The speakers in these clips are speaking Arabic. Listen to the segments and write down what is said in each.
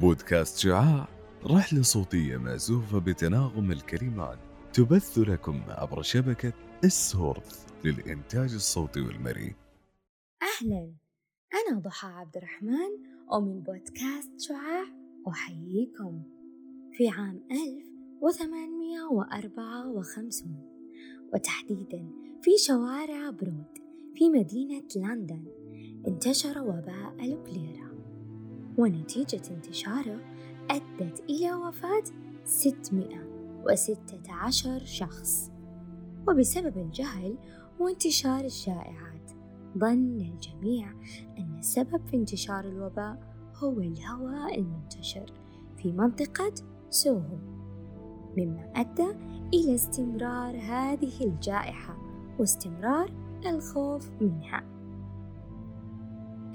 بودكاست شعاع رحلة صوتية مأزوفة بتناغم الكلمات تبث لكم عبر شبكة السورث للإنتاج الصوتي والمرئي. أهلا أنا ضحى عبد الرحمن ومن بودكاست شعاع أحييكم. في عام 1854 وتحديدا في شوارع برود. في مدينة لندن انتشر وباء الكوليرا ونتيجة انتشاره أدت إلى وفاة 616 شخص وبسبب الجهل وانتشار الشائعات ظن الجميع أن السبب في انتشار الوباء هو الهواء المنتشر في منطقة سوهو مما أدى إلى استمرار هذه الجائحة واستمرار الخوف منها.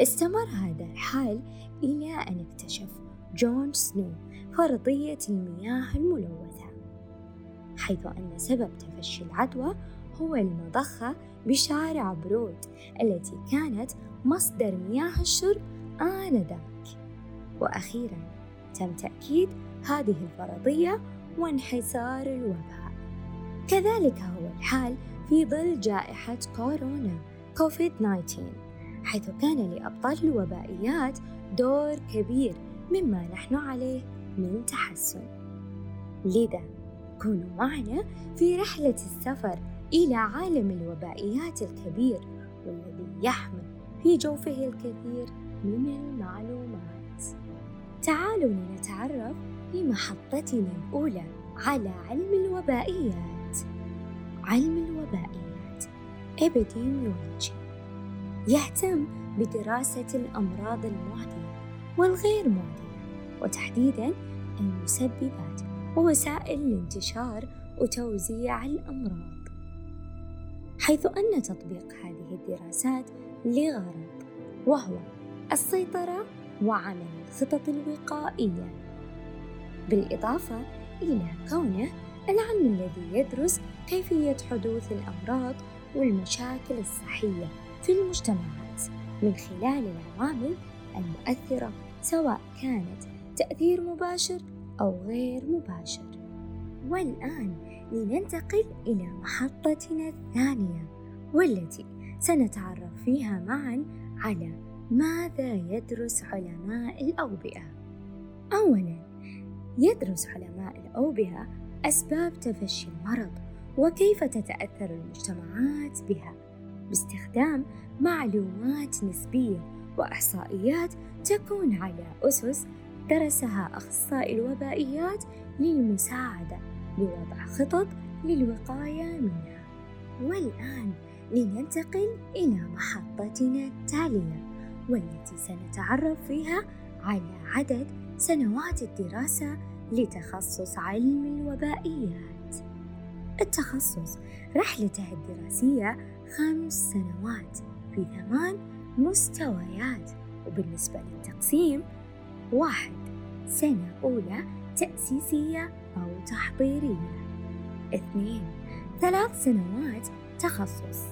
استمر هذا الحال إلى أن اكتشف جون سنو فرضية المياه الملوثة حيث أن سبب تفشي العدوى هو المضخة بشارع برود التي كانت مصدر مياه الشرب آنذاك. وأخيرا تم تأكيد هذه الفرضية وانحسار الوباء. كذلك هو الحال في ظل جائحة كورونا كوفيد 19 حيث كان لأبطال الوبائيات دور كبير مما نحن عليه من تحسن. لذا كونوا معنا في رحلة السفر إلى عالم الوبائيات الكبير والذي يحمل في جوفه الكثير من المعلومات. تعالوا لنتعرف في محطتنا الأولى على علم الوبائيات. علم الوبائيات. Epidemiology يهتم بدراسة الأمراض المعدية والغير معدية وتحديدا المسببات ووسائل الانتشار وتوزيع الأمراض. حيث أن تطبيق هذه الدراسات لغرض وهو السيطرة وعمل الخطط الوقائية بالإضافة إلى كونه العلم الذي يدرس كيفية حدوث الأمراض والمشاكل الصحية في المجتمعات من خلال العوامل المؤثرة سواء كانت تأثير مباشر أو غير مباشر. والآن لننتقل إلى محطتنا الثانية والتي سنتعرف فيها معا على ماذا يدرس علماء الأوبئة. أولاً يدرس علماء الأوبئة أسباب تفشي المرض وكيف تتأثر المجتمعات بها باستخدام معلومات نسبية وإحصائيات تكون على أسس درسها أخصائي الوبائيات للمساعدة بوضع خطط للوقاية منها. والآن لننتقل إلى محطتنا التالية والتي سنتعرف فيها على عدد سنوات الدراسة لتخصص علم الوبائيات. التخصص رحلته الدراسية خمس سنوات في ثمان مستويات وبالنسبة للتقسيم واحد سنة أولى تأسيسية أو تحضيرية. اثنين ثلاث سنوات تخصص.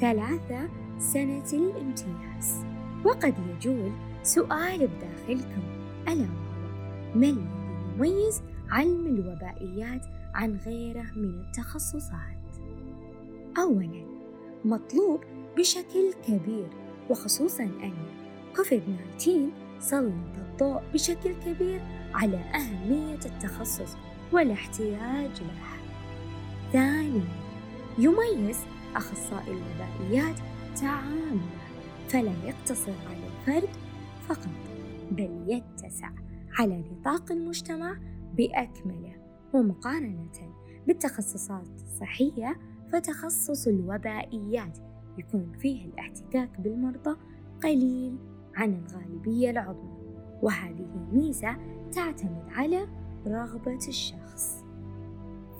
ثلاثة سنة الامتياز. وقد يجول سؤال بداخلكم. ألا وهو ما يميز علم الوبائيات عن غيره من التخصصات أولاً مطلوب بشكل كبير وخصوصاً أن كوفيد 19 سلط الضوء بشكل كبير على أهمية التخصص والاحتياج له. ثانياً يميز أخصائي الوبائيات تعامله فلا يقتصر على الفرد فقط بل يتسع على نطاق المجتمع بأكمله ومقارنة بالتخصصات الصحية فتخصص الوبائيات يكون فيه الاحتكاك بالمرضى قليل عن الغالبية العظمى وهذه ميزة تعتمد على رغبة الشخص.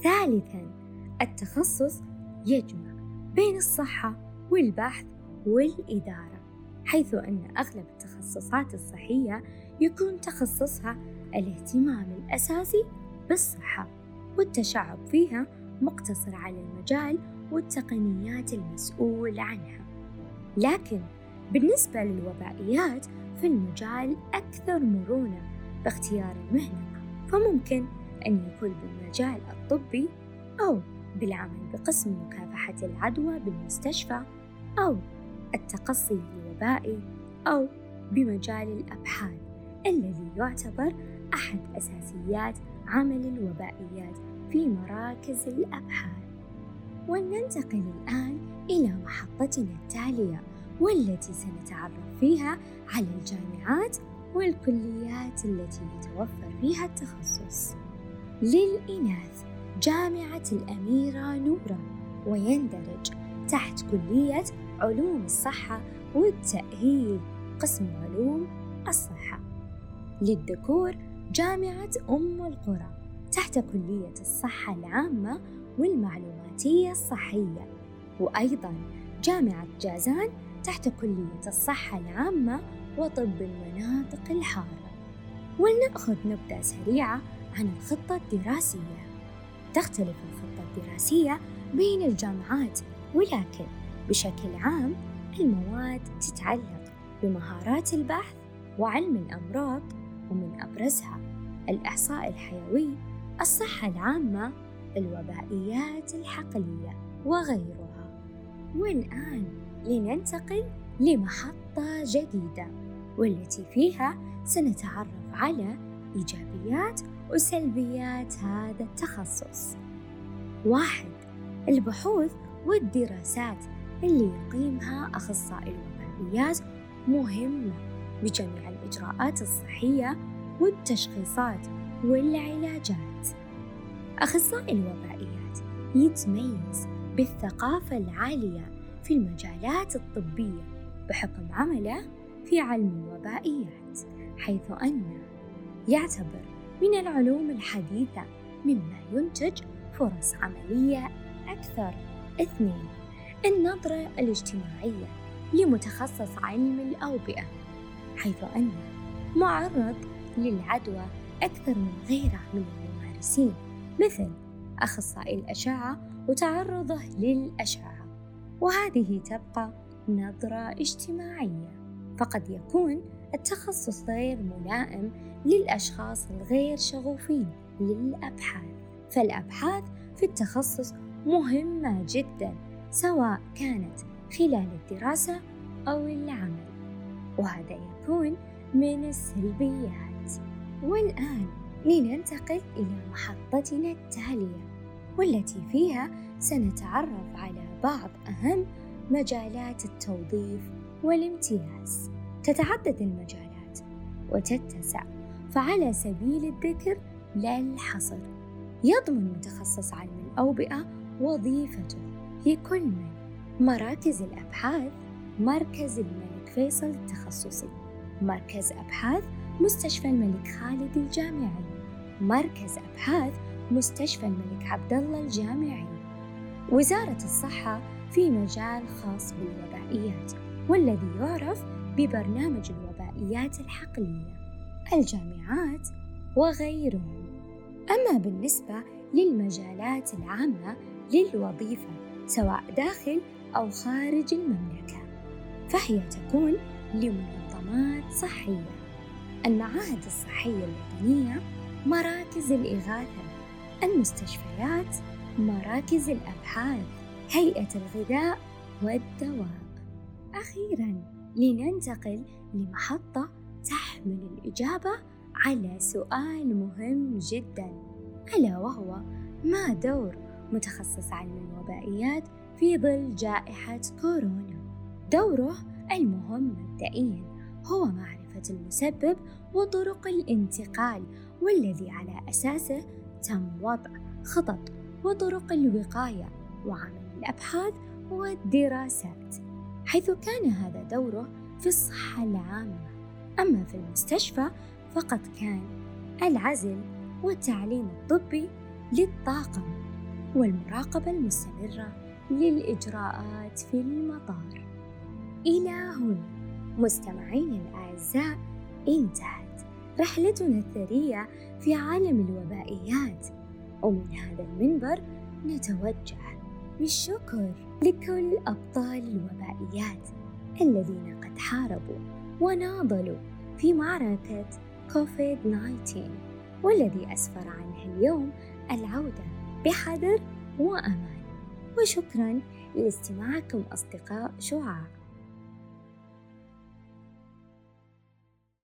ثالثاً التخصص يجمع بين الصحة والبحث والإدارة حيث أن أغلب التخصصات الصحية يكون تخصصها الاهتمام الأساسي بالصحة والتشعب فيها مقتصر على المجال والتقنيات المسؤول عنها. لكن بالنسبة للوبائيات فالمجال أكثر مرونة باختيار المهنة فممكن أن يكون بالمجال الطبي أو بالعمل بقسم مكافحة العدوى بالمستشفى أو التقصي الوبائي أو بمجال الأبحاث. الذي يعتبر أحد أساسيات عمل الوبائيات في مراكز الأبحاث. ولننتقل الآن إلى محطتنا التالية والتي سنتعرف فيها على الجامعات والكليات التي يتوفر فيها التخصص. للإناث جامعة الأميرة نورة ويندرج تحت كلية علوم الصحة والتأهيل قسم علوم الصحة. للذكور جامعة أم القرى تحت كلية الصحة العامة والمعلوماتية الصحية. وأيضا جامعة جازان تحت كلية الصحة العامة وطب المناطق الحارة. ولنأخذ نبذة سريعة عن الخطة الدراسية. تختلف الخطة الدراسية بين الجامعات ولكن بشكل عام المواد تتعلق بمهارات البحث وعلم الأمراض ومن أبرزها الإحصاء الحيوي الصحة العامة الوبائيات الحقلية وغيرها والآن لننتقل لمحطة جديدة والتي فيها سنتعرف على إيجابيات وسلبيات هذا التخصص. واحد البحوث والدراسات اللي يقيمها أخصائي الوبائيات مهمة بجميع الإجراءات الصحية والتشخيصات والعلاجات. أخصائي الوبائيات يتميز بالثقافة العالية في المجالات الطبية بحكم عمله في علم الوبائيات حيث أنه يعتبر من العلوم الحديثة مما ينتج فرص عملية أكثر اثنين النظرة الاجتماعية لمتخصص علم الأوبئة حيث أنه معرض للعدوى أكثر من غيره من الممارسين مثل أخصائي الأشعة وتعرضه للأشعة. وهذه تبقى نظرة اجتماعية. فقد يكون التخصص غير ملائم للأشخاص الغير شغوفين للأبحاث. فالأبحاث في التخصص مهمة جدا سواء كانت خلال الدراسة أو العمل. وهذا يكون من السلبيات. والآن لننتقل إلى محطتنا التالية والتي فيها سنتعرف على بعض أهم مجالات التوظيف والامتياز. تتعدد المجالات وتتسع فعلى سبيل الذكر لا الحصر. يضمن متخصص علم الأوبئة وظيفته في كل من مراكز الأبحاث مركز الملك فيصل التخصصي مركز أبحاث مستشفى الملك خالد الجامعي. مركز أبحاث مستشفى الملك عبد الله الجامعي. وزارة الصحة في مجال خاص بالوبائيات والذي يعرف ببرنامج الوبائيات الحقلية. الجامعات وغيرهم. أما بالنسبة للمجالات العامة للوظيفة سواء داخل أو خارج المملكة فهي تكون لمنظمات صحية. المعاهد الصحية الوطنية مراكز الإغاثة المستشفيات مراكز الأبحاث هيئة الغذاء والدواء. أخيرا لننتقل لمحطة تحمل الإجابة على سؤال مهم جدا ألا وهو ما دور متخصص علم الوبائيات في ظل جائحة كورونا؟ دوره المهم مبدئيا هو معرفة المسبب وطرق الانتقال والذي على أساسه تم وضع خطط وطرق الوقاية وعمل الأبحاث والدراسات حيث كان هذا دوره في الصحة العامة. أما في المستشفى فقد كان العزل والتعليم الطبي للطاقم والمراقبة المستمرة للإجراءات في المطار. إلى هنا. مستمعينا الأعزاء انتهت رحلتنا الثرية في عالم الوبائيات. ومن هذا المنبر نتوجه بالشكر لكل أبطال الوبائيات الذين قد حاربوا وناضلوا في معركة كوفيد 19 والذي أسفر عنها اليوم العودة بحذر وأمان. وشكرا لاستماعكم أصدقاء شعاع.